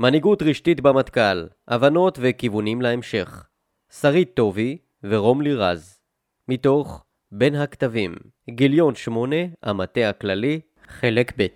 מנהיגות רשתית במטכ"ל, הבנות וכיוונים להמשך. שרית טובי ורומלי רז. מתוך בין הכתבים, גיליון 8, המטה הכללי, חלק ב'.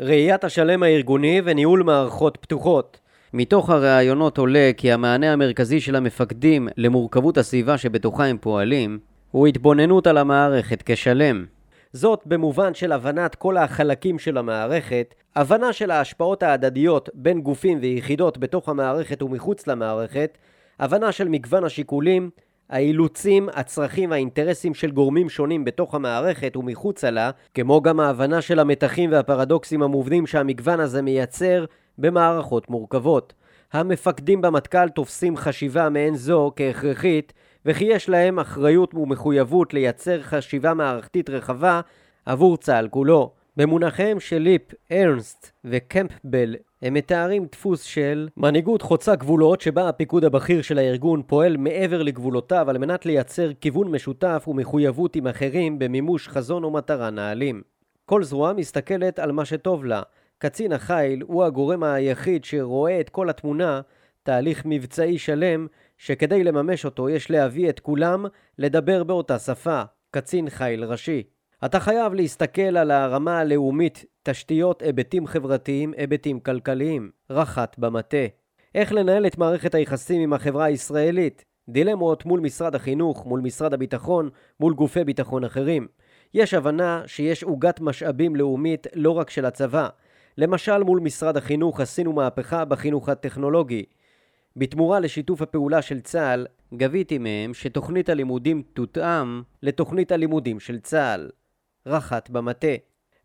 ראיית השלם הארגוני וניהול מערכות פתוחות. מתוך הראיונות עולה כי המענה המרכזי של המפקדים למורכבות הסביבה שבתוכה הם פועלים הוא התבוננות על המערכת כשלם. זאת במובן של הבנת כל החלקים של המערכת, הבנה של ההשפעות ההדדיות בין גופים ויחידות בתוך המערכת ומחוץ למערכת, הבנה של מגוון השיקולים, האילוצים, הצרכים והאינטרסים של גורמים שונים בתוך המערכת ומחוצה לה, כמו גם ההבנה של המתחים והפרדוקסים המובנים שהמגוון הזה מייצר במערכות מורכבות. המפקדים במטכ"ל תופסים חשיבה מעין זו כהכרחית, וכי יש להם אחריות ומחויבות לייצר חשיבה מערכתית רחבה עבור צה"ל כולו. במונחיהם של ליפ, ארנסט וקמפבל הם מתארים דפוס של מנהיגות חוצה גבולות שבה הפיקוד הבכיר של הארגון פועל מעבר לגבולותיו על מנת לייצר כיוון משותף ומחויבות עם אחרים במימוש חזון או מטרה נעלים. כל זרוע מסתכלת על מה שטוב לה. קצין החיל הוא הגורם היחיד שרואה את כל התמונה, תהליך מבצעי שלם, שכדי לממש אותו יש להביא את כולם לדבר באותה שפה. קצין חיל ראשי. אתה חייב להסתכל על הרמה הלאומית, תשתיות, היבטים חברתיים, היבטים כלכליים, רח"ט במטה. איך לנהל את מערכת היחסים עם החברה הישראלית, דילמות מול משרד החינוך, מול משרד הביטחון, מול גופי ביטחון אחרים. יש הבנה שיש עוגת משאבים לאומית לא רק של הצבא. למשל מול משרד החינוך עשינו מהפכה בחינוך הטכנולוגי. בתמורה לשיתוף הפעולה של צה"ל, גביתי מהם שתוכנית הלימודים תותאם לתוכנית הלימודים של צה"ל. רח"ט במטה.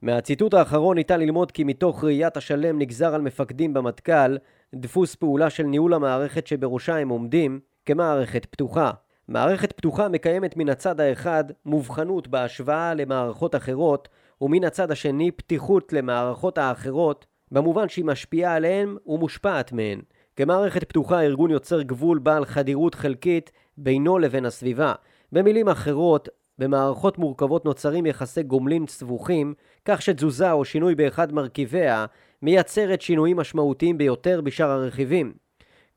מהציטוט האחרון ניתן ללמוד כי מתוך ראיית השלם נגזר על מפקדים במטכ"ל דפוס פעולה של ניהול המערכת שבראשה הם עומדים כמערכת פתוחה. מערכת פתוחה מקיימת מן הצד האחד מובחנות בהשוואה למערכות אחרות ומן הצד השני פתיחות למערכות האחרות במובן שהיא משפיעה עליהן ומושפעת מהן. כמערכת פתוחה הארגון יוצר גבול בעל חדירות חלקית בינו לבין הסביבה. במילים אחרות, במערכות מורכבות נוצרים יחסי גומלין סבוכים, כך שתזוזה או שינוי באחד מרכיביה מייצרת שינויים משמעותיים ביותר בשאר הרכיבים.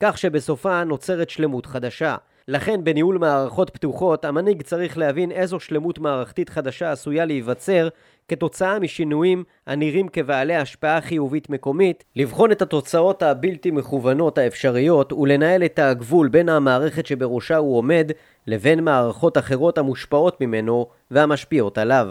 כך שבסופה נוצרת שלמות חדשה. לכן בניהול מערכות פתוחות המנהיג צריך להבין איזו שלמות מערכתית חדשה עשויה להיווצר כתוצאה משינויים הנראים כבעלי השפעה חיובית מקומית, לבחון את התוצאות הבלתי מכוונות האפשריות ולנהל את הגבול בין המערכת שבראשה הוא עומד לבין מערכות אחרות המושפעות ממנו והמשפיעות עליו.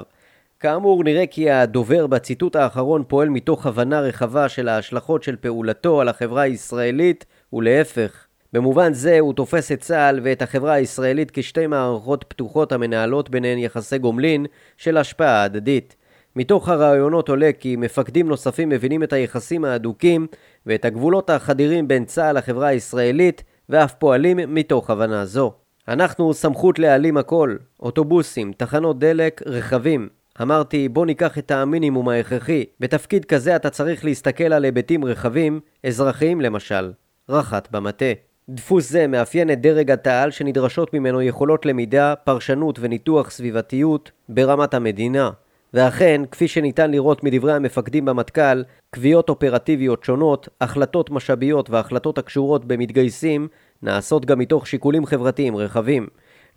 כאמור נראה כי הדובר בציטוט האחרון פועל מתוך הבנה רחבה של ההשלכות של פעולתו על החברה הישראלית ולהפך. במובן זה הוא תופס את צה"ל ואת החברה הישראלית כשתי מערכות פתוחות המנהלות ביניהן יחסי גומלין של השפעה הדדית. מתוך הרעיונות עולה כי מפקדים נוספים מבינים את היחסים ההדוקים ואת הגבולות החדירים בין צה"ל לחברה הישראלית ואף פועלים מתוך הבנה זו. אנחנו סמכות להעלים הכל, אוטובוסים, תחנות דלק, רכבים. אמרתי בוא ניקח את המינימום ההכרחי, בתפקיד כזה אתה צריך להסתכל על היבטים רחבים, אזרחיים למשל. רח"ט במטה. דפוס זה מאפיין את דרג התע"ל שנדרשות ממנו יכולות למידה, פרשנות וניתוח סביבתיות ברמת המדינה. ואכן, כפי שניתן לראות מדברי המפקדים במטכ"ל, קביעות אופרטיביות שונות, החלטות משאביות והחלטות הקשורות במתגייסים, נעשות גם מתוך שיקולים חברתיים רחבים.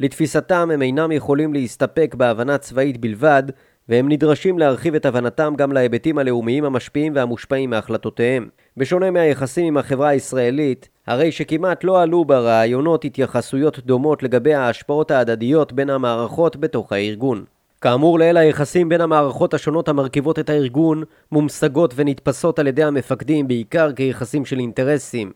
לתפיסתם הם אינם יכולים להסתפק בהבנה צבאית בלבד, והם נדרשים להרחיב את הבנתם גם להיבטים הלאומיים המשפיעים והמושפעים מהחלטותיהם. בשונה מהיחסים עם החברה הישראלית, הרי שכמעט לא עלו ברעיונות התייחסויות דומות לגבי ההשפעות ההדדיות בין המערכות בתוך הארגון. כאמור לעיל היחסים בין המערכות השונות המרכיבות את הארגון מומשגות ונתפסות על ידי המפקדים בעיקר כיחסים של אינטרסים.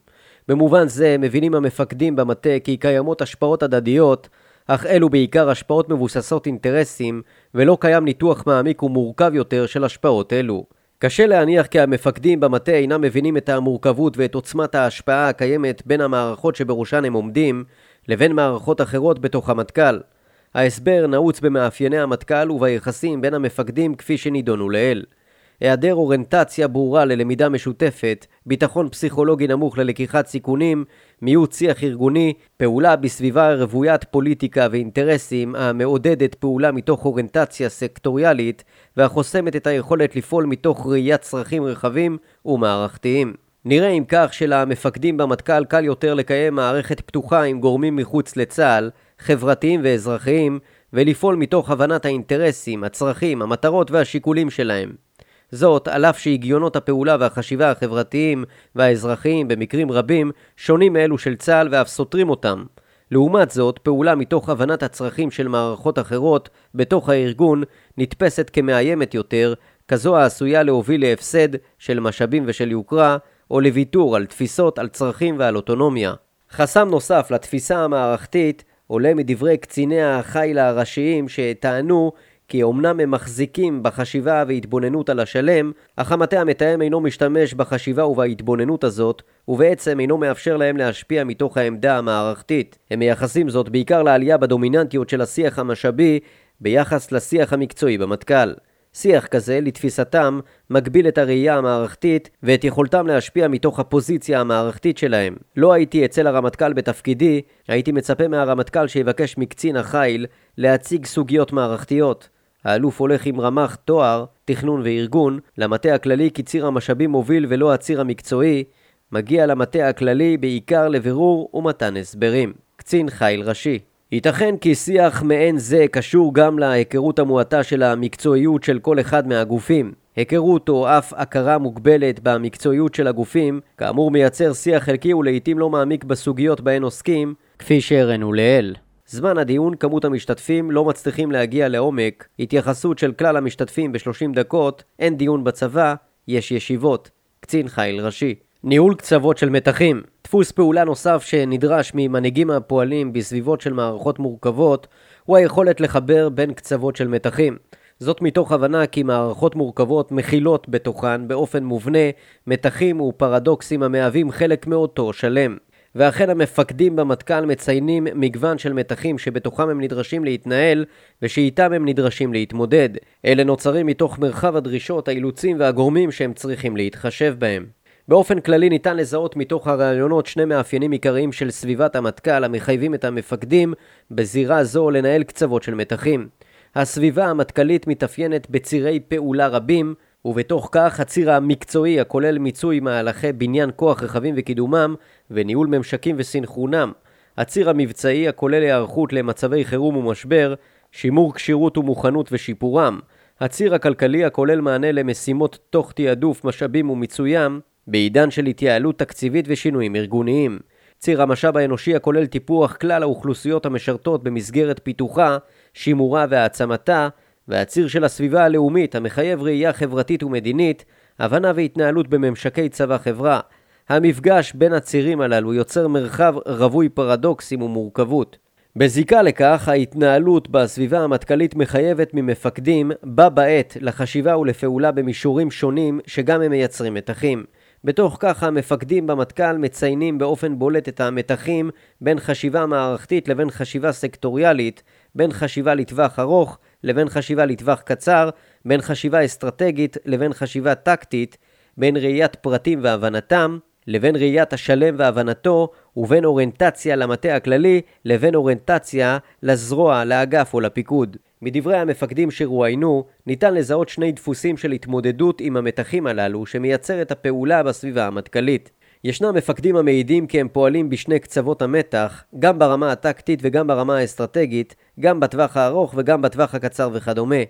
במובן זה מבינים המפקדים במטה כי קיימות השפעות הדדיות, אך אלו בעיקר השפעות מבוססות אינטרסים, ולא קיים ניתוח מעמיק ומורכב יותר של השפעות אלו. קשה להניח כי המפקדים במטה אינם מבינים את המורכבות ואת עוצמת ההשפעה הקיימת בין המערכות שבראשן הם עומדים, לבין מערכות אחרות בתוך המטכ"ל. ההסבר נעוץ במאפייני המטכ"ל וביחסים בין המפקדים כפי שנידונו לעיל. היעדר אוריינטציה ברורה ללמידה משותפת, ביטחון פסיכולוגי נמוך ללקיחת סיכונים, מיעוט שיח ארגוני, פעולה בסביבה רוויית פוליטיקה ואינטרסים המעודדת פעולה מתוך אוריינטציה סקטוריאלית והחוסמת את היכולת לפעול מתוך ראיית צרכים רחבים ומערכתיים. נראה אם כך שלמפקדים במטכ"ל קל יותר לקיים מערכת פתוחה עם גורמים מחוץ לצה"ל, חברתיים ואזרחיים, ולפעול מתוך הבנת האינטרסים, הצרכים, המטרות והשיקולים שלהם. זאת, על אף שהגיונות הפעולה והחשיבה החברתיים והאזרחיים במקרים רבים שונים מאלו של צה"ל ואף סותרים אותם. לעומת זאת, פעולה מתוך הבנת הצרכים של מערכות אחרות בתוך הארגון נתפסת כמאיימת יותר, כזו העשויה להוביל להפסד של משאבים ושל יוקרה, או לוויתור על תפיסות, על צרכים ועל אוטונומיה. חסם נוסף לתפיסה המערכתית עולה מדברי קציני החיל הראשיים שטענו כי אומנם הם מחזיקים בחשיבה והתבוננות על השלם, אך המטה המתאם אינו משתמש בחשיבה ובהתבוננות הזאת, ובעצם אינו מאפשר להם להשפיע מתוך העמדה המערכתית. הם מייחסים זאת בעיקר לעלייה בדומיננטיות של השיח המשאבי ביחס לשיח המקצועי במטכ"ל. שיח כזה, לתפיסתם, מגביל את הראייה המערכתית ואת יכולתם להשפיע מתוך הפוזיציה המערכתית שלהם. לא הייתי אצל הרמטכ"ל בתפקידי, הייתי מצפה מהרמטכ"ל שיבקש מקצין החיל להציג סוגיות מערכתיות. האלוף הולך עם רמ"ח תואר, תכנון וארגון, למטה הכללי כי ציר המשאבים מוביל ולא הציר המקצועי, מגיע למטה הכללי בעיקר לבירור ומתן הסברים. קצין חיל ראשי ייתכן כי שיח מעין זה קשור גם להיכרות המועטה של המקצועיות של כל אחד מהגופים. היכרות או אף הכרה מוגבלת במקצועיות של הגופים, כאמור מייצר שיח חלקי ולעיתים לא מעמיק בסוגיות בהן עוסקים, כפי שהראינו לעיל. זמן הדיון, כמות המשתתפים, לא מצליחים להגיע לעומק, התייחסות של כלל המשתתפים ב-30 דקות, אין דיון בצבא, יש ישיבות. קצין חיל ראשי. ניהול קצוות של מתחים דפוס פעולה נוסף שנדרש ממנהיגים הפועלים בסביבות של מערכות מורכבות הוא היכולת לחבר בין קצוות של מתחים. זאת מתוך הבנה כי מערכות מורכבות מכילות בתוכן באופן מובנה מתחים ופרדוקסים המהווים חלק מאותו שלם. ואכן המפקדים במטכ"ל מציינים מגוון של מתחים שבתוכם הם נדרשים להתנהל ושאיתם הם נדרשים להתמודד. אלה נוצרים מתוך מרחב הדרישות, האילוצים והגורמים שהם צריכים להתחשב בהם. באופן כללי ניתן לזהות מתוך הרעיונות שני מאפיינים עיקריים של סביבת המטכ"ל המחייבים את המפקדים בזירה זו לנהל קצוות של מתחים. הסביבה המטכ"לית מתאפיינת בצירי פעולה רבים, ובתוך כך הציר המקצועי הכולל מיצוי מהלכי בניין כוח רחבים וקידומם, וניהול ממשקים וסנכרונם. הציר המבצעי הכולל היערכות למצבי חירום ומשבר, שימור כשירות ומוכנות ושיפורם. הציר הכלכלי הכולל מענה למשימות תוך תעדוף משאבים ומיצוים, בעידן של התייעלות תקציבית ושינויים ארגוניים. ציר המשאב האנושי הכולל טיפוח כלל האוכלוסיות המשרתות במסגרת פיתוחה, שימורה והעצמתה, והציר של הסביבה הלאומית המחייב ראייה חברתית ומדינית, הבנה והתנהלות בממשקי צבא-חברה. המפגש בין הצירים הללו יוצר מרחב רווי פרדוקסים ומורכבות. בזיקה לכך, ההתנהלות בסביבה המטכ"לית מחייבת ממפקדים, בה בעת, לחשיבה ולפעולה במישורים שונים שגם הם מייצרים מתחים. בתוך כך המפקדים במטכ"ל מציינים באופן בולט את המתחים בין חשיבה מערכתית לבין חשיבה סקטוריאלית, בין חשיבה לטווח ארוך לבין חשיבה לטווח קצר, בין חשיבה אסטרטגית לבין חשיבה טקטית, בין ראיית פרטים והבנתם, לבין ראיית השלם והבנתו, ובין אוריינטציה למטה הכללי לבין אוריינטציה לזרוע, לאגף או לפיקוד. מדברי המפקדים שרואיינו, ניתן לזהות שני דפוסים של התמודדות עם המתחים הללו שמייצר את הפעולה בסביבה המטכ"לית. ישנם מפקדים המעידים כי הם פועלים בשני קצוות המתח, גם ברמה הטקטית וגם ברמה האסטרטגית, גם בטווח הארוך וגם בטווח הקצר וכדומה.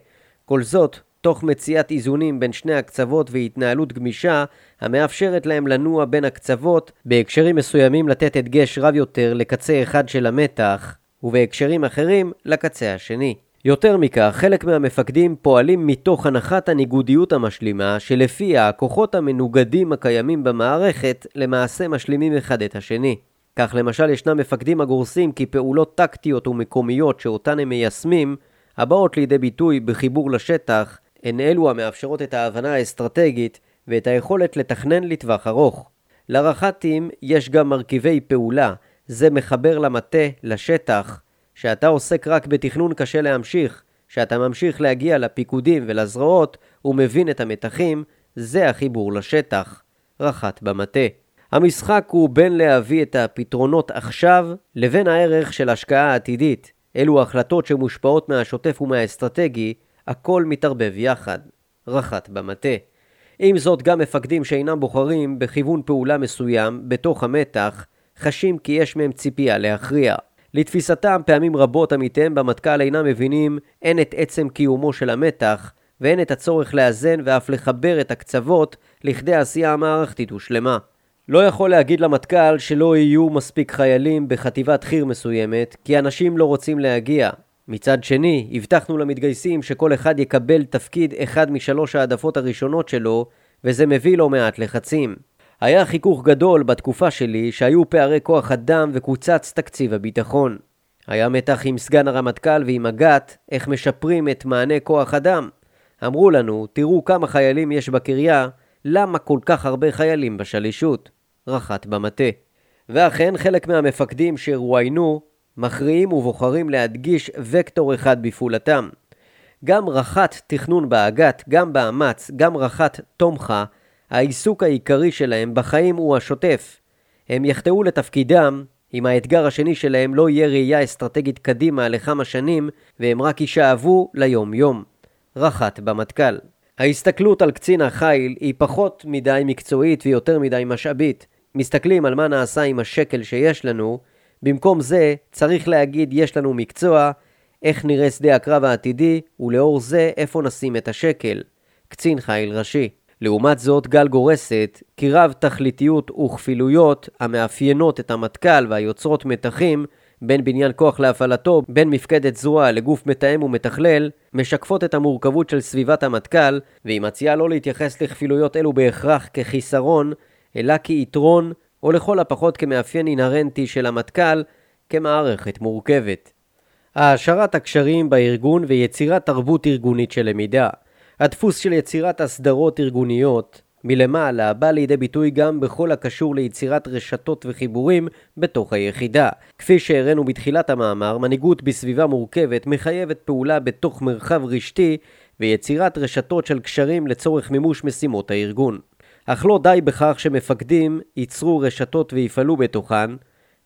כל זאת, תוך מציאת איזונים בין שני הקצוות והתנהלות גמישה, המאפשרת להם לנוע בין הקצוות, בהקשרים מסוימים לתת הדגש רב יותר לקצה אחד של המתח, ובהקשרים אחרים לקצה השני. יותר מכך, חלק מהמפקדים פועלים מתוך הנחת הניגודיות המשלימה, שלפיה הכוחות המנוגדים הקיימים במערכת למעשה משלימים אחד את השני. כך למשל ישנם מפקדים הגורסים כי פעולות טקטיות ומקומיות שאותן הם מיישמים, הבאות לידי ביטוי בחיבור לשטח, הן אלו המאפשרות את ההבנה האסטרטגית ואת היכולת לתכנן לטווח ארוך. לרח"טים יש גם מרכיבי פעולה, זה מחבר למטה, לשטח, שאתה עוסק רק בתכנון קשה להמשיך, שאתה ממשיך להגיע לפיקודים ולזרועות ומבין את המתחים, זה החיבור לשטח. רח"ט במטה. המשחק הוא בין להביא את הפתרונות עכשיו לבין הערך של השקעה עתידית. אלו החלטות שמושפעות מהשוטף ומהאסטרטגי, הכל מתערבב יחד. רח"ט במטה. עם זאת, גם מפקדים שאינם בוחרים בכיוון פעולה מסוים בתוך המתח, חשים כי יש מהם ציפייה להכריע. לתפיסתם, פעמים רבות עמיתיהם במטכ"ל אינם מבינים הן את עצם קיומו של המתח, והן את הצורך לאזן ואף לחבר את הקצוות לכדי עשייה המערכתית ושלמה. לא יכול להגיד למטכ"ל שלא יהיו מספיק חיילים בחטיבת חי"ר מסוימת, כי אנשים לא רוצים להגיע. מצד שני, הבטחנו למתגייסים שכל אחד יקבל תפקיד אחד משלוש העדפות הראשונות שלו, וזה מביא לא מעט לחצים. היה חיכוך גדול בתקופה שלי שהיו פערי כוח אדם וקוצץ תקציב הביטחון. היה מתח עם סגן הרמטכ"ל ועם אג"ת איך משפרים את מענה כוח אדם. אמרו לנו, תראו כמה חיילים יש בקריה, למה כל כך הרבה חיילים בשלישות? רחת במטה. ואכן חלק מהמפקדים שרואיינו מכריעים ובוחרים להדגיש וקטור אחד בפעולתם. גם רחת תכנון באג"ת, גם באמ"ץ, גם רחת תומכה, העיסוק העיקרי שלהם בחיים הוא השוטף. הם יחטאו לתפקידם אם האתגר השני שלהם לא יהיה ראייה אסטרטגית קדימה לכמה שנים והם רק יישאבו ליום-יום. רחת במטכ"ל. ההסתכלות על קצין החיל היא פחות מדי מקצועית ויותר מדי משאבית. מסתכלים על מה נעשה עם השקל שיש לנו, במקום זה צריך להגיד יש לנו מקצוע, איך נראה שדה הקרב העתידי, ולאור זה איפה נשים את השקל. קצין חיל ראשי. לעומת זאת, גל גורסת כי רב תכליתיות וכפילויות המאפיינות את המטכ"ל והיוצרות מתחים בין בניין כוח להפעלתו, בין מפקדת זרוע לגוף מתאם ומתכלל, משקפות את המורכבות של סביבת המטכ"ל, והיא מציעה לא להתייחס לכפילויות אלו בהכרח כחיסרון, אלא כיתרון, או לכל הפחות כמאפיין אינהרנטי של המטכ"ל, כמערכת מורכבת. העשרת הקשרים בארגון ויצירת תרבות ארגונית של למידה. הדפוס של יצירת הסדרות ארגוניות מלמעלה בא לידי ביטוי גם בכל הקשור ליצירת רשתות וחיבורים בתוך היחידה. כפי שהראינו בתחילת המאמר, מנהיגות בסביבה מורכבת מחייבת פעולה בתוך מרחב רשתי ויצירת רשתות של קשרים לצורך מימוש משימות הארגון. אך לא די בכך שמפקדים ייצרו רשתות ויפעלו בתוכן,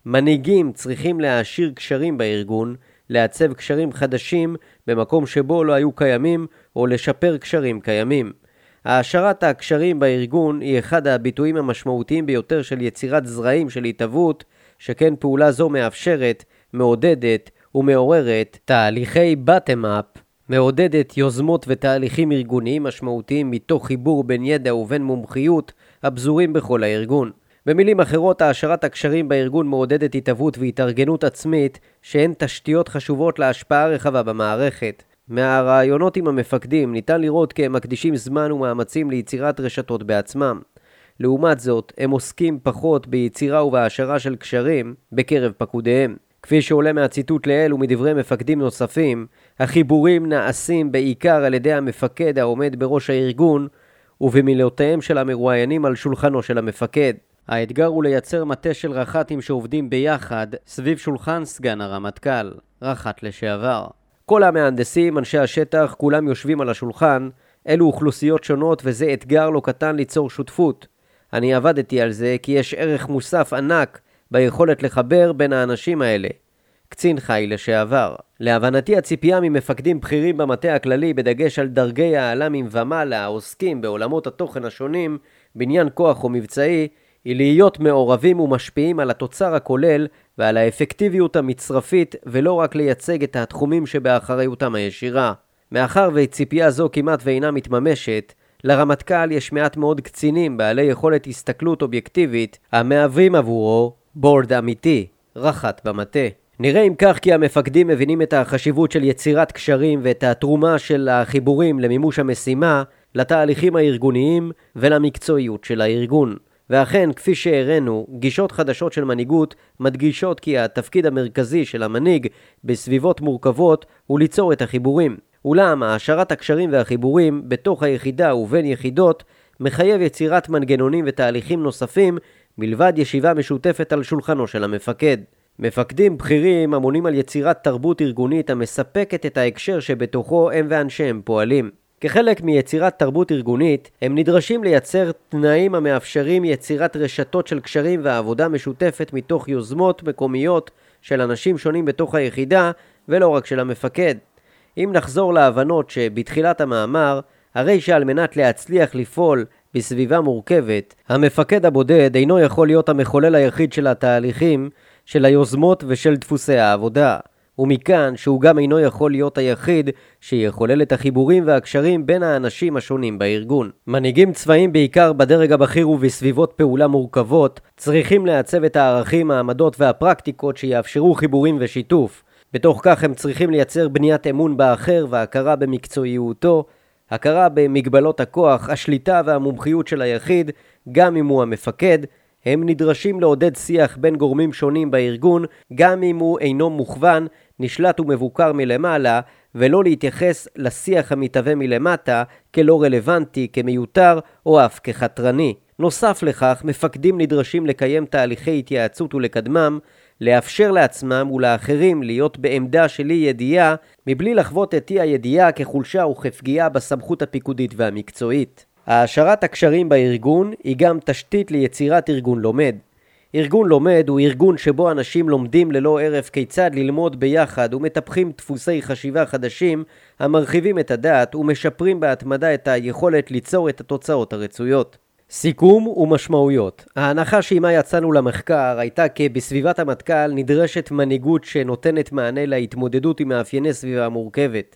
מנהיגים צריכים להעשיר קשרים בארגון, לעצב קשרים חדשים במקום שבו לא היו קיימים, או לשפר קשרים קיימים. העשרת הקשרים בארגון היא אחד הביטויים המשמעותיים ביותר של יצירת זרעים של התהוות, שכן פעולה זו מאפשרת, מעודדת ומעוררת תהליכי bottom-up, מעודדת יוזמות ותהליכים ארגוניים משמעותיים מתוך חיבור בין ידע ובין מומחיות הפזורים בכל הארגון. במילים אחרות, העשרת הקשרים בארגון מעודדת התהוות והתארגנות עצמית שהן תשתיות חשובות להשפעה רחבה במערכת. מהרעיונות עם המפקדים ניתן לראות כי הם מקדישים זמן ומאמצים ליצירת רשתות בעצמם. לעומת זאת, הם עוסקים פחות ביצירה ובהעשרה של קשרים בקרב פקודיהם. כפי שעולה מהציטוט לעיל ומדברי מפקדים נוספים, החיבורים נעשים בעיקר על ידי המפקד העומד בראש הארגון ובמילותיהם של המרואיינים על שולחנו של המפקד. האתגר הוא לייצר מטה של רח"טים שעובדים ביחד סביב שולחן סגן הרמטכ"ל, רח"ט לשעבר. כל המהנדסים, אנשי השטח, כולם יושבים על השולחן, אלו אוכלוסיות שונות וזה אתגר לא קטן ליצור שותפות. אני עבדתי על זה כי יש ערך מוסף ענק ביכולת לחבר בין האנשים האלה. קצין חיל לשעבר. להבנתי הציפייה ממפקדים בכירים במטה הכללי, בדגש על דרגי העל"מים ומעלה העוסקים בעולמות התוכן השונים, בניין כוח או מבצעי, היא להיות מעורבים ומשפיעים על התוצר הכולל ועל האפקטיביות המצרפית ולא רק לייצג את התחומים שבאחריותם הישירה. מאחר וציפייה זו כמעט ואינה מתממשת, לרמטכ"ל יש מעט מאוד קצינים בעלי יכולת הסתכלות אובייקטיבית המהווים עבורו בורד אמיתי, רח"ט במטה. נראה אם כך כי המפקדים מבינים את החשיבות של יצירת קשרים ואת התרומה של החיבורים למימוש המשימה, לתהליכים הארגוניים ולמקצועיות של הארגון. ואכן, כפי שהראינו, גישות חדשות של מנהיגות מדגישות כי התפקיד המרכזי של המנהיג בסביבות מורכבות הוא ליצור את החיבורים. אולם, העשרת הקשרים והחיבורים בתוך היחידה ובין יחידות מחייב יצירת מנגנונים ותהליכים נוספים מלבד ישיבה משותפת על שולחנו של המפקד. מפקדים בכירים אמונים על יצירת תרבות ארגונית המספקת את ההקשר שבתוכו הם ואנשיהם פועלים. כחלק מיצירת תרבות ארגונית, הם נדרשים לייצר תנאים המאפשרים יצירת רשתות של קשרים ועבודה משותפת מתוך יוזמות מקומיות של אנשים שונים בתוך היחידה, ולא רק של המפקד. אם נחזור להבנות שבתחילת המאמר, הרי שעל מנת להצליח לפעול בסביבה מורכבת, המפקד הבודד אינו יכול להיות המחולל היחיד של התהליכים, של היוזמות ושל דפוסי העבודה. ומכאן שהוא גם אינו יכול להיות היחיד שיחולל את החיבורים והקשרים בין האנשים השונים בארגון. מנהיגים צבאיים בעיקר בדרג הבכיר ובסביבות פעולה מורכבות צריכים לעצב את הערכים, העמדות והפרקטיקות שיאפשרו חיבורים ושיתוף. בתוך כך הם צריכים לייצר בניית אמון באחר והכרה במקצועיותו, הכרה במגבלות הכוח, השליטה והמומחיות של היחיד, גם אם הוא המפקד, הם נדרשים לעודד שיח בין גורמים שונים בארגון, גם אם הוא אינו מוכוון, נשלט ומבוקר מלמעלה, ולא להתייחס לשיח המתהווה מלמטה כלא רלוונטי, כמיותר או אף כחתרני. נוסף לכך, מפקדים נדרשים לקיים תהליכי התייעצות ולקדמם, לאפשר לעצמם ולאחרים להיות בעמדה של אי ידיעה, מבלי לחוות את אי הידיעה כחולשה וכפגיעה בסמכות הפיקודית והמקצועית. העשרת הקשרים בארגון היא גם תשתית ליצירת ארגון לומד. ארגון לומד הוא ארגון שבו אנשים לומדים ללא הרף כיצד ללמוד ביחד ומטפחים דפוסי חשיבה חדשים המרחיבים את הדעת ומשפרים בהתמדה את היכולת ליצור את התוצאות הרצויות. סיכום ומשמעויות ההנחה שעימה יצאנו למחקר הייתה כי בסביבת המטכ"ל נדרשת מנהיגות שנותנת מענה להתמודדות עם מאפייני סביבה מורכבת.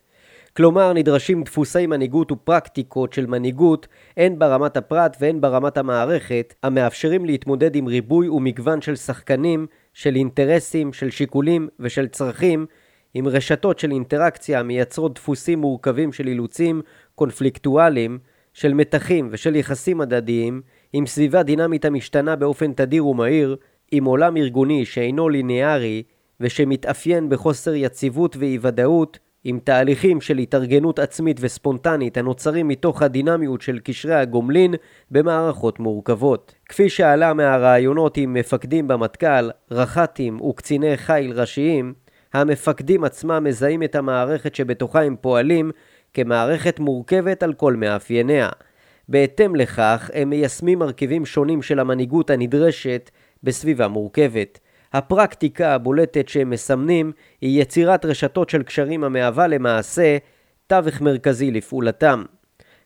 כלומר נדרשים דפוסי מנהיגות ופרקטיקות של מנהיגות הן ברמת הפרט והן ברמת המערכת המאפשרים להתמודד עם ריבוי ומגוון של שחקנים, של אינטרסים, של שיקולים ושל צרכים עם רשתות של אינטראקציה המייצרות דפוסים מורכבים של אילוצים קונפליקטואליים של מתחים ושל יחסים הדדיים עם סביבה דינמית המשתנה באופן תדיר ומהיר עם עולם ארגוני שאינו ליניארי ושמתאפיין בחוסר יציבות ואי ודאות עם תהליכים של התארגנות עצמית וספונטנית הנוצרים מתוך הדינמיות של קשרי הגומלין במערכות מורכבות. כפי שעלה מהרעיונות עם מפקדים במטכ"ל, רח"טים וקציני חיל ראשיים, המפקדים עצמם מזהים את המערכת שבתוכה הם פועלים כמערכת מורכבת על כל מאפייניה. בהתאם לכך, הם מיישמים מרכיבים שונים של המנהיגות הנדרשת בסביבה מורכבת. הפרקטיקה הבולטת שהם מסמנים היא יצירת רשתות של קשרים המהווה למעשה תווך מרכזי לפעולתם.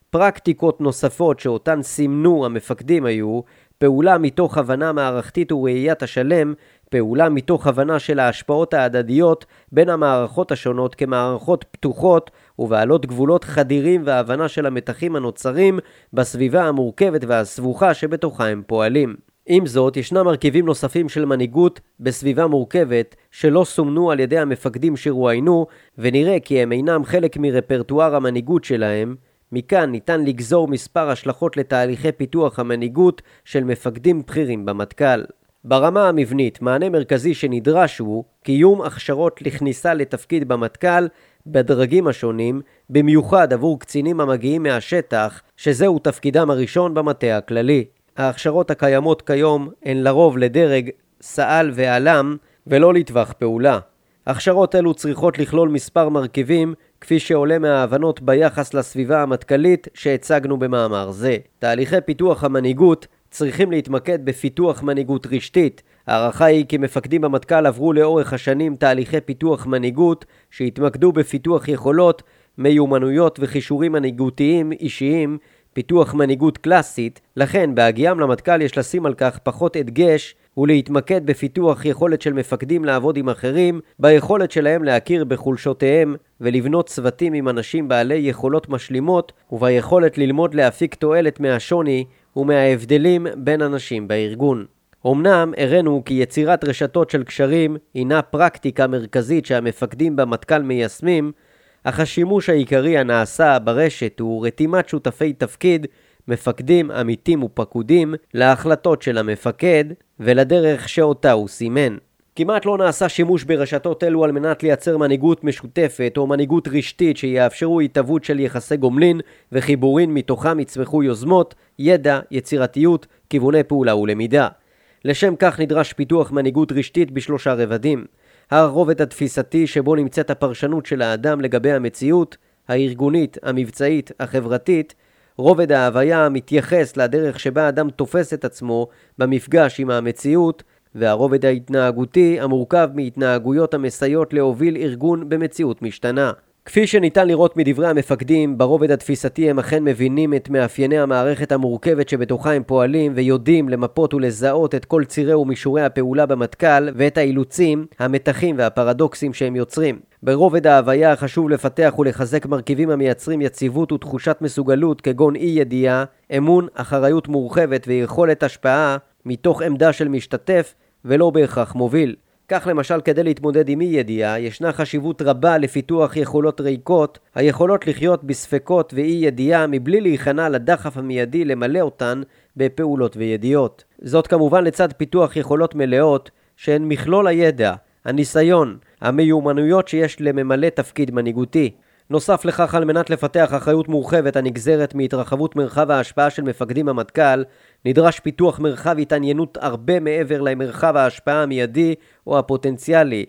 פרקטיקות נוספות שאותן סימנו המפקדים היו פעולה מתוך הבנה מערכתית וראיית השלם, פעולה מתוך הבנה של ההשפעות ההדדיות בין המערכות השונות כמערכות פתוחות ובעלות גבולות חדירים והבנה של המתחים הנוצרים בסביבה המורכבת והסבוכה שבתוכה הם פועלים. עם זאת, ישנם מרכיבים נוספים של מנהיגות בסביבה מורכבת שלא סומנו על ידי המפקדים שרואיינו, ונראה כי הם אינם חלק מרפרטואר המנהיגות שלהם. מכאן ניתן לגזור מספר השלכות לתהליכי פיתוח המנהיגות של מפקדים בכירים במטכ"ל. ברמה המבנית, מענה מרכזי שנדרש הוא קיום הכשרות לכניסה לתפקיד במטכ"ל בדרגים השונים, במיוחד עבור קצינים המגיעים מהשטח, שזהו תפקידם הראשון במטה הכללי. ההכשרות הקיימות כיום הן לרוב לדרג סא"ל ועל"ם ולא לטווח פעולה. הכשרות אלו צריכות לכלול מספר מרכיבים כפי שעולה מההבנות ביחס לסביבה המטכ"לית שהצגנו במאמר זה. תהליכי פיתוח המנהיגות צריכים להתמקד בפיתוח מנהיגות רשתית. ההערכה היא כי מפקדים במטכ"ל עברו לאורך השנים תהליכי פיתוח מנהיגות שהתמקדו בפיתוח יכולות, מיומנויות וכישורים מנהיגותיים אישיים פיתוח מנהיגות קלאסית, לכן בהגיעם למטכ"ל יש לשים על כך פחות הדגש ולהתמקד בפיתוח יכולת של מפקדים לעבוד עם אחרים, ביכולת שלהם להכיר בחולשותיהם ולבנות צוותים עם אנשים בעלי יכולות משלימות, וביכולת ללמוד להפיק תועלת מהשוני ומההבדלים בין אנשים בארגון. אמנם הראינו כי יצירת רשתות של קשרים הינה פרקטיקה מרכזית שהמפקדים במטכ"ל מיישמים, אך השימוש העיקרי הנעשה ברשת הוא רתימת שותפי תפקיד, מפקדים, עמיתים ופקודים, להחלטות של המפקד ולדרך שאותה הוא סימן. כמעט לא נעשה שימוש ברשתות אלו על מנת לייצר מנהיגות משותפת או מנהיגות רשתית שיאפשרו התהוות של יחסי גומלין וחיבורין מתוכם יצמחו יוזמות, ידע, יצירתיות, כיווני פעולה ולמידה. לשם כך נדרש פיתוח מנהיגות רשתית בשלושה רבדים. הרובד התפיסתי שבו נמצאת הפרשנות של האדם לגבי המציאות, הארגונית, המבצעית, החברתית, רובד ההוויה המתייחס לדרך שבה האדם תופס את עצמו במפגש עם המציאות, והרובד ההתנהגותי המורכב מהתנהגויות המסייעות להוביל ארגון במציאות משתנה. כפי שניתן לראות מדברי המפקדים, ברובד התפיסתי הם אכן מבינים את מאפייני המערכת המורכבת שבתוכה הם פועלים ויודעים למפות ולזהות את כל צירי ומישורי הפעולה במטכ"ל ואת האילוצים, המתחים והפרדוקסים שהם יוצרים. ברובד ההוויה חשוב לפתח ולחזק מרכיבים המייצרים יציבות ותחושת מסוגלות כגון אי ידיעה, אמון, אחריות מורחבת ויכולת השפעה מתוך עמדה של משתתף ולא בהכרח מוביל. כך למשל כדי להתמודד עם אי ידיעה, ישנה חשיבות רבה לפיתוח יכולות ריקות, היכולות לחיות בספקות ואי ידיעה מבלי להיכנע לדחף המיידי למלא אותן בפעולות וידיעות. זאת כמובן לצד פיתוח יכולות מלאות, שהן מכלול הידע, הניסיון, המיומנויות שיש לממלא תפקיד מנהיגותי. נוסף לכך, על מנת לפתח אחריות מורחבת הנגזרת מהתרחבות מרחב ההשפעה של מפקדים המטכ"ל, נדרש פיתוח מרחב התעניינות הרבה מעבר למרחב ההשפעה המיידי או הפוטנציאלי.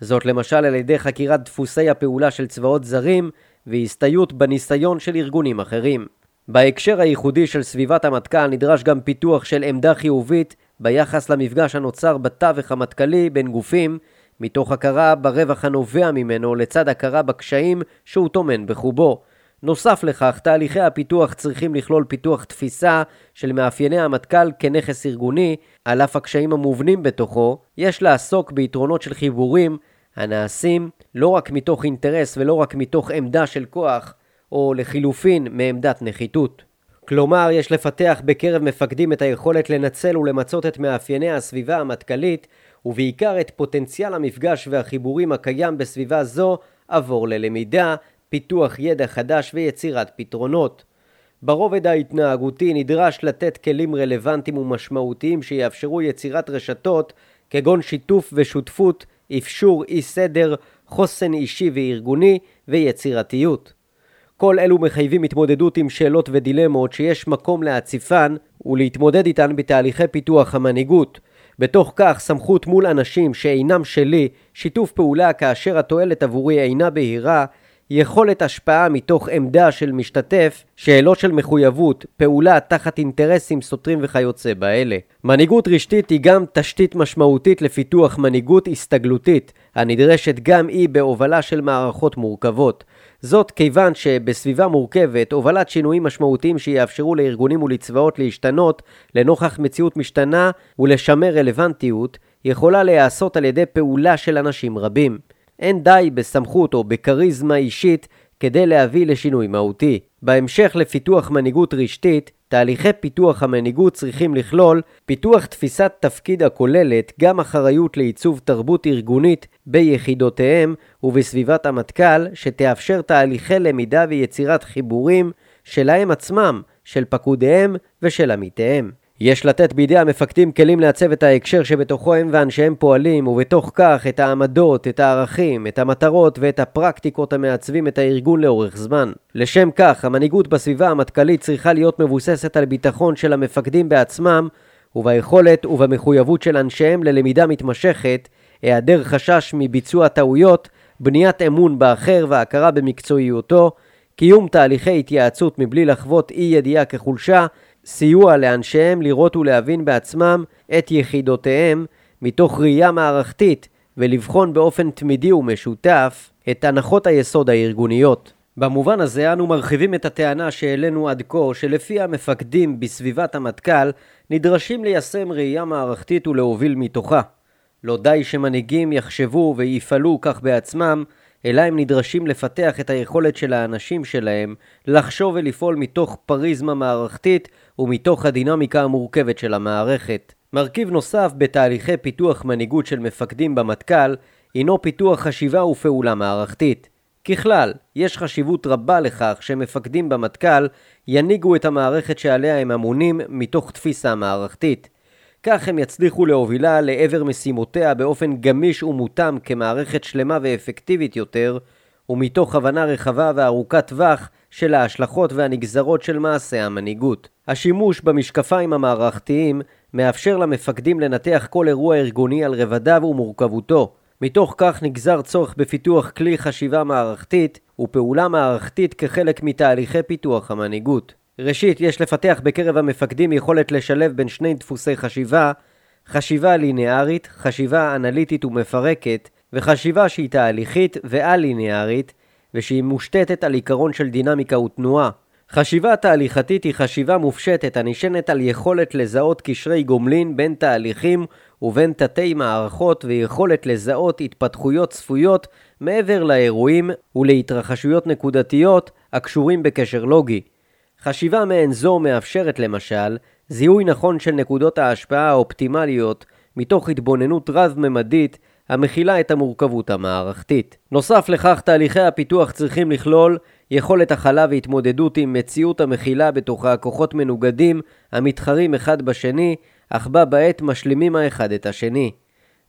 זאת למשל על ידי חקירת דפוסי הפעולה של צבאות זרים והסתייעות בניסיון של ארגונים אחרים. בהקשר הייחודי של סביבת המטכ"ל נדרש גם פיתוח של עמדה חיובית ביחס למפגש הנוצר בתווך המטכ"לי בין גופים מתוך הכרה ברווח הנובע ממנו לצד הכרה בקשיים שהוא טומן בחובו. נוסף לכך, תהליכי הפיתוח צריכים לכלול פיתוח תפיסה של מאפייני המטכ"ל כנכס ארגוני, על אף הקשיים המובנים בתוכו, יש לעסוק ביתרונות של חיבורים הנעשים לא רק מתוך אינטרס ולא רק מתוך עמדה של כוח, או לחילופין מעמדת נחיתות. כלומר, יש לפתח בקרב מפקדים את היכולת לנצל ולמצות את מאפייני הסביבה המטכ"לית ובעיקר את פוטנציאל המפגש והחיבורים הקיים בסביבה זו עבור ללמידה, פיתוח ידע חדש ויצירת פתרונות. ברובד ההתנהגותי נדרש לתת כלים רלוונטיים ומשמעותיים שיאפשרו יצירת רשתות כגון שיתוף ושותפות, אפשור אי סדר, חוסן אישי וארגוני ויצירתיות. כל אלו מחייבים התמודדות עם שאלות ודילמות שיש מקום להציפן ולהתמודד איתן בתהליכי פיתוח המנהיגות, בתוך כך סמכות מול אנשים שאינם שלי, שיתוף פעולה כאשר התועלת עבורי אינה בהירה, יכולת השפעה מתוך עמדה של משתתף, שאלות של מחויבות, פעולה תחת אינטרסים סותרים וכיוצא באלה. מנהיגות רשתית היא גם תשתית משמעותית לפיתוח מנהיגות הסתגלותית, הנדרשת גם היא בהובלה של מערכות מורכבות. זאת כיוון שבסביבה מורכבת, הובלת שינויים משמעותיים שיאפשרו לארגונים ולצבאות להשתנות לנוכח מציאות משתנה ולשמר רלוונטיות, יכולה להיעשות על ידי פעולה של אנשים רבים. אין די בסמכות או בכריזמה אישית כדי להביא לשינוי מהותי. בהמשך לפיתוח מנהיגות רשתית, תהליכי פיתוח המנהיגות צריכים לכלול פיתוח תפיסת תפקיד הכוללת גם אחריות לעיצוב תרבות ארגונית ביחידותיהם ובסביבת המטכ"ל, שתאפשר תהליכי למידה ויצירת חיבורים שלהם עצמם, של פקודיהם ושל עמיתיהם. יש לתת בידי המפקדים כלים לעצב את ההקשר שבתוכו הם ואנשיהם פועלים, ובתוך כך את העמדות, את הערכים, את המטרות ואת הפרקטיקות המעצבים את הארגון לאורך זמן. לשם כך, המנהיגות בסביבה המטכ"לית צריכה להיות מבוססת על ביטחון של המפקדים בעצמם, וביכולת ובמחויבות של אנשיהם ללמידה מתמשכת, היעדר חשש מביצוע טעויות, בניית אמון באחר והכרה במקצועיותו, קיום תהליכי התייעצות מבלי לחוות אי ידיעה כחולשה, סיוע לאנשיהם לראות ולהבין בעצמם את יחידותיהם מתוך ראייה מערכתית ולבחון באופן תמידי ומשותף את הנחות היסוד הארגוניות. במובן הזה אנו מרחיבים את הטענה שהעלינו עד כה שלפי המפקדים בסביבת המטכ"ל נדרשים ליישם ראייה מערכתית ולהוביל מתוכה. לא די שמנהיגים יחשבו ויפעלו כך בעצמם, אלא הם נדרשים לפתח את היכולת של האנשים שלהם לחשוב ולפעול מתוך פריזמה מערכתית ומתוך הדינמיקה המורכבת של המערכת. מרכיב נוסף בתהליכי פיתוח מנהיגות של מפקדים במטכ"ל הינו פיתוח חשיבה ופעולה מערכתית. ככלל, יש חשיבות רבה לכך שמפקדים במטכ"ל ינהיגו את המערכת שעליה הם אמונים מתוך תפיסה מערכתית. כך הם יצליחו להובילה לעבר משימותיה באופן גמיש ומותאם כמערכת שלמה ואפקטיבית יותר, ומתוך הבנה רחבה וארוכת טווח של ההשלכות והנגזרות של מעשה המנהיגות. השימוש במשקפיים המערכתיים מאפשר למפקדים לנתח כל אירוע ארגוני על רבדיו ומורכבותו. מתוך כך נגזר צורך בפיתוח כלי חשיבה מערכתית ופעולה מערכתית כחלק מתהליכי פיתוח המנהיגות. ראשית, יש לפתח בקרב המפקדים יכולת לשלב בין שני דפוסי חשיבה, חשיבה ליניארית, חשיבה אנליטית ומפרקת, וחשיבה שהיא תהליכית ועל-ליניארית, ושהיא מושתתת על עיקרון של דינמיקה ותנועה. חשיבה תהליכתית היא חשיבה מופשטת הנשענת על יכולת לזהות קשרי גומלין בין תהליכים ובין תתי מערכות ויכולת לזהות התפתחויות צפויות מעבר לאירועים ולהתרחשויות נקודתיות הקשורים בקשר לוגי. חשיבה מעין זו מאפשרת למשל זיהוי נכון של נקודות ההשפעה האופטימליות מתוך התבוננות רב-ממדית המכילה את המורכבות המערכתית. נוסף לכך, תהליכי הפיתוח צריכים לכלול יכולת הכלה והתמודדות עם מציאות המכילה בתוכה כוחות מנוגדים המתחרים אחד בשני, אך בה בעת משלימים האחד את השני.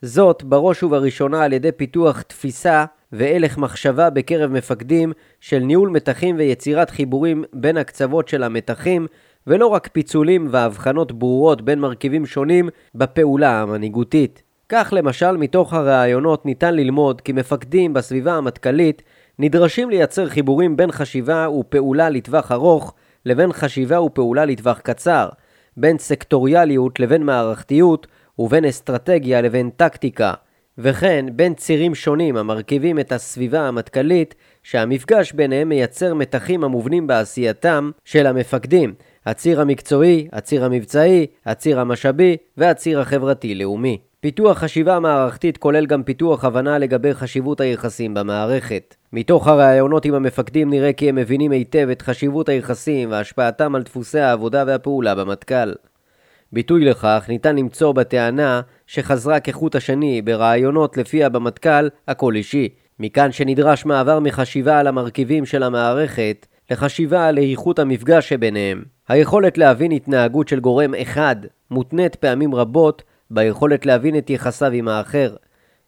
זאת בראש ובראשונה על ידי פיתוח תפיסה והלך מחשבה בקרב מפקדים של ניהול מתחים ויצירת חיבורים בין הקצוות של המתחים ולא רק פיצולים והבחנות ברורות בין מרכיבים שונים בפעולה המנהיגותית. כך למשל מתוך הראיונות ניתן ללמוד כי מפקדים בסביבה המטכ"לית נדרשים לייצר חיבורים בין חשיבה ופעולה לטווח ארוך לבין חשיבה ופעולה לטווח קצר, בין סקטוריאליות לבין מערכתיות ובין אסטרטגיה לבין טקטיקה, וכן בין צירים שונים המרכיבים את הסביבה המטכ"לית שהמפגש ביניהם מייצר מתחים המובנים בעשייתם של המפקדים, הציר המקצועי, הציר המבצעי, הציר המשאבי והציר החברתי-לאומי. פיתוח חשיבה מערכתית כולל גם פיתוח הבנה לגבי חשיבות היחסים במערכת. מתוך הראיונות עם המפקדים נראה כי הם מבינים היטב את חשיבות היחסים והשפעתם על דפוסי העבודה והפעולה במטכ"ל. ביטוי לכך ניתן למצוא בטענה שחזרה כחוט השני בראיונות לפיה במטכ"ל הכל אישי. מכאן שנדרש מעבר מחשיבה על המרכיבים של המערכת לחשיבה על איכות המפגש שביניהם. היכולת להבין התנהגות של גורם אחד מותנית פעמים רבות ביכולת להבין את יחסיו עם האחר.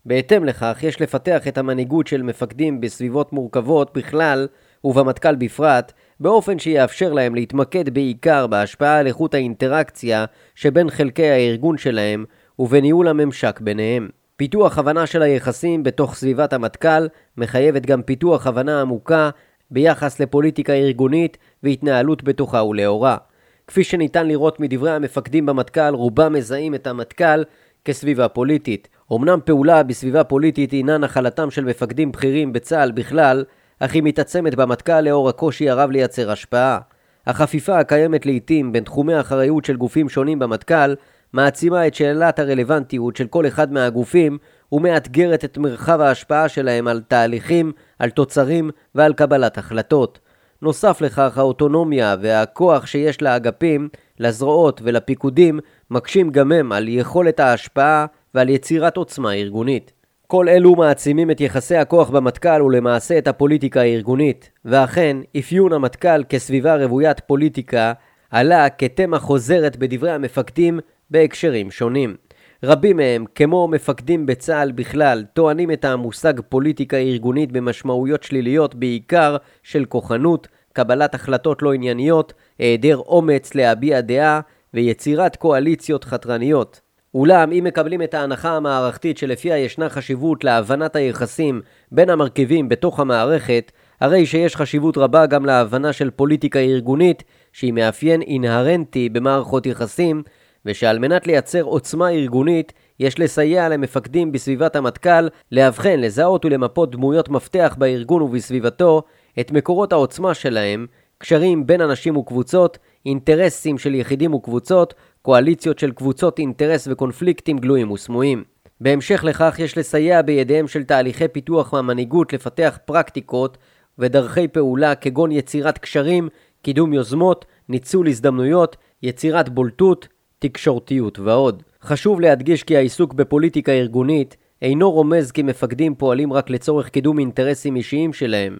בהתאם לכך, יש לפתח את המנהיגות של מפקדים בסביבות מורכבות בכלל, ובמטכ"ל בפרט, באופן שיאפשר להם להתמקד בעיקר בהשפעה על איכות האינטראקציה שבין חלקי הארגון שלהם ובניהול הממשק ביניהם. פיתוח הבנה של היחסים בתוך סביבת המטכ"ל מחייבת גם פיתוח הבנה עמוקה ביחס לפוליטיקה ארגונית והתנהלות בתוכה ולאורה. כפי שניתן לראות מדברי המפקדים במטכ"ל, רובם מזהים את המטכ"ל כסביבה פוליטית. אמנם פעולה בסביבה פוליטית הינה נחלתם של מפקדים בכירים בצה"ל בכלל, אך היא מתעצמת במטכ"ל לאור הקושי הרב לייצר השפעה. החפיפה הקיימת לעיתים בין תחומי האחריות של גופים שונים במטכ"ל מעצימה את שאלת הרלוונטיות של כל אחד מהגופים ומאתגרת את מרחב ההשפעה שלהם על תהליכים, על תוצרים ועל קבלת החלטות. נוסף לכך, האוטונומיה והכוח שיש לאגפים, לזרועות ולפיקודים מקשים גם הם על יכולת ההשפעה ועל יצירת עוצמה ארגונית. כל אלו מעצימים את יחסי הכוח במטכ"ל ולמעשה את הפוליטיקה הארגונית, ואכן, אפיון המטכ"ל כסביבה רוויית פוליטיקה עלה כתמה חוזרת בדברי המפקדים בהקשרים שונים. רבים מהם, כמו מפקדים בצה"ל בכלל, טוענים את המושג פוליטיקה ארגונית במשמעויות שליליות בעיקר של כוחנות, קבלת החלטות לא ענייניות, היעדר אומץ להביע דעה ויצירת קואליציות חתרניות. אולם אם מקבלים את ההנחה המערכתית שלפיה ישנה חשיבות להבנת היחסים בין המרכיבים בתוך המערכת, הרי שיש חשיבות רבה גם להבנה של פוליטיקה ארגונית שהיא מאפיין אינהרנטי במערכות יחסים ושעל מנת לייצר עוצמה ארגונית יש לסייע למפקדים בסביבת המטכ"ל לאבחן, לזהות ולמפות דמויות מפתח בארגון ובסביבתו את מקורות העוצמה שלהם, קשרים בין אנשים וקבוצות, אינטרסים של יחידים וקבוצות, קואליציות של קבוצות אינטרס וקונפליקטים גלויים וסמויים. בהמשך לכך יש לסייע בידיהם של תהליכי פיתוח מהמנהיגות לפתח פרקטיקות ודרכי פעולה כגון יצירת קשרים, קידום יוזמות, ניצול הזדמנויות, יצירת בולטות, תקשורתיות ועוד. חשוב להדגיש כי העיסוק בפוליטיקה ארגונית אינו רומז כי מפקדים פועלים רק לצורך קידום אינטרסים אישיים שלהם,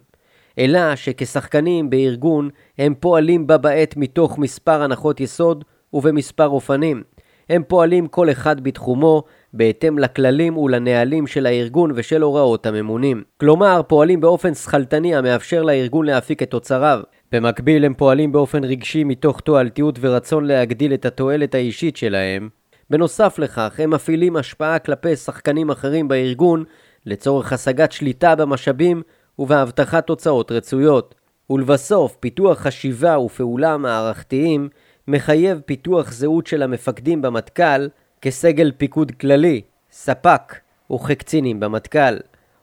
אלא שכשחקנים בארגון הם פועלים בה בעת מתוך מספר הנחות יסוד ובמספר אופנים. הם פועלים כל אחד בתחומו בהתאם לכללים ולנהלים של הארגון ושל הוראות הממונים. כלומר, פועלים באופן שכלתני המאפשר לארגון להפיק את תוצריו. במקביל הם פועלים באופן רגשי מתוך תועלתיות ורצון להגדיל את התועלת האישית שלהם. בנוסף לכך, הם מפעילים השפעה כלפי שחקנים אחרים בארגון לצורך השגת שליטה במשאבים ובהבטחת תוצאות רצויות. ולבסוף, פיתוח חשיבה ופעולה מערכתיים מחייב פיתוח זהות של המפקדים במטכ"ל כסגל פיקוד כללי, ספק וכקצינים במטכ"ל.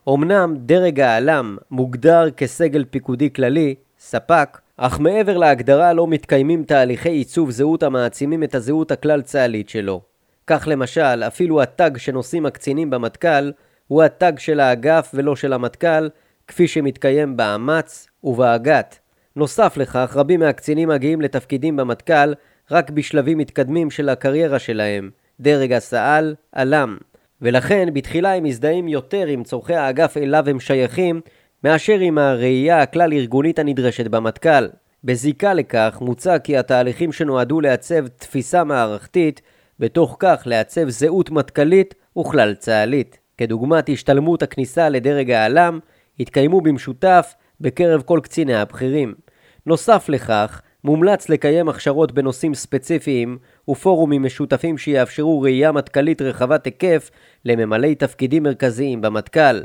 אמנם דרג העלם מוגדר כסגל פיקודי כללי, ספק, אך מעבר להגדרה לא מתקיימים תהליכי עיצוב זהות המעצימים את הזהות הכלל צה"לית שלו. כך למשל, אפילו התג שנושאים הקצינים במטכ"ל הוא התג של האגף ולא של המטכ"ל, כפי שמתקיים באמ"ץ ובאג"ת. נוסף לכך, רבים מהקצינים מגיעים לתפקידים במטכ"ל רק בשלבים מתקדמים של הקריירה שלהם, דרג הסא"ל, עלם. ולכן בתחילה הם מזדהים יותר עם צורכי האגף אליו הם שייכים, מאשר עם הראייה הכלל ארגונית הנדרשת במטכ"ל. בזיקה לכך מוצע כי התהליכים שנועדו לעצב תפיסה מערכתית, בתוך כך לעצב זהות מטכ"לית וכלל צה"לית. כדוגמת השתלמות הכניסה לדרג העלם, התקיימו במשותף בקרב כל קציני הבכירים. נוסף לכך, מומלץ לקיים הכשרות בנושאים ספציפיים ופורומים משותפים שיאפשרו ראייה מטכ"לית רחבת היקף לממלאי תפקידים מרכזיים במטכ"ל.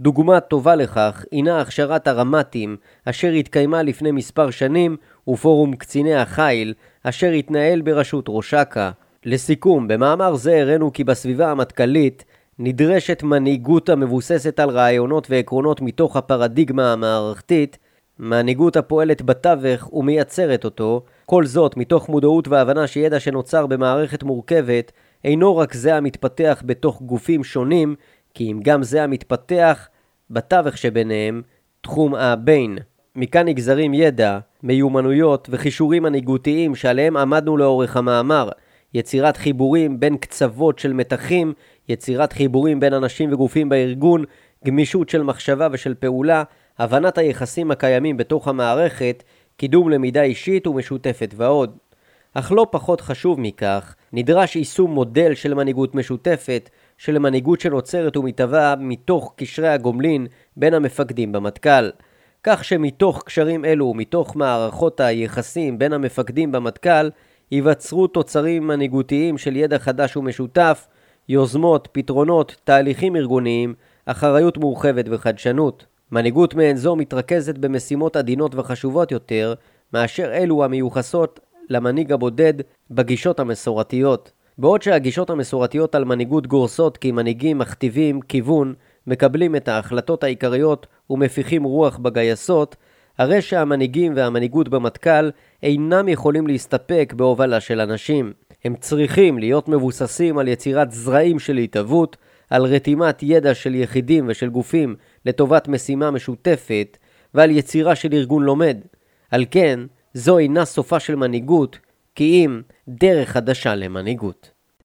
דוגמה טובה לכך הינה הכשרת הרמ"טים אשר התקיימה לפני מספר שנים ופורום קציני החיל אשר התנהל בראשות ראש אכ"א. לסיכום, במאמר זה הראינו כי בסביבה המטכ"לית נדרשת מנהיגות המבוססת על רעיונות ועקרונות מתוך הפרדיגמה המערכתית, מנהיגות הפועלת בתווך ומייצרת אותו, כל זאת מתוך מודעות והבנה שידע שנוצר במערכת מורכבת אינו רק זה המתפתח בתוך גופים שונים, כי אם גם זה המתפתח בתווך שביניהם, תחום הבין. מכאן נגזרים ידע, מיומנויות וכישורים מנהיגותיים שעליהם עמדנו לאורך המאמר, יצירת חיבורים בין קצוות של מתחים, יצירת חיבורים בין אנשים וגופים בארגון, גמישות של מחשבה ושל פעולה, הבנת היחסים הקיימים בתוך המערכת, קידום למידה אישית ומשותפת ועוד. אך לא פחות חשוב מכך, נדרש יישום מודל של מנהיגות משותפת, של מנהיגות שנוצרת ומתהווה מתוך קשרי הגומלין בין המפקדים במטכ"ל. כך שמתוך קשרים אלו ומתוך מערכות היחסים בין המפקדים במטכ"ל, ייווצרו תוצרים מנהיגותיים של ידע חדש ומשותף, יוזמות, פתרונות, תהליכים ארגוניים, אחריות מורחבת וחדשנות. מנהיגות מעין זו מתרכזת במשימות עדינות וחשובות יותר, מאשר אלו המיוחסות למנהיג הבודד בגישות המסורתיות. בעוד שהגישות המסורתיות על מנהיגות גורסות כי מנהיגים מכתיבים כיוון, מקבלים את ההחלטות העיקריות ומפיחים רוח בגייסות, הרי שהמנהיגים והמנהיגות במטכ"ל אינם יכולים להסתפק בהובלה של אנשים. הם צריכים להיות מבוססים על יצירת זרעים של התהוות, על רתימת ידע של יחידים ושל גופים לטובת משימה משותפת, ועל יצירה של ארגון לומד. על כן, זו אינה סופה של מנהיגות, כי אם דרך חדשה למנהיגות.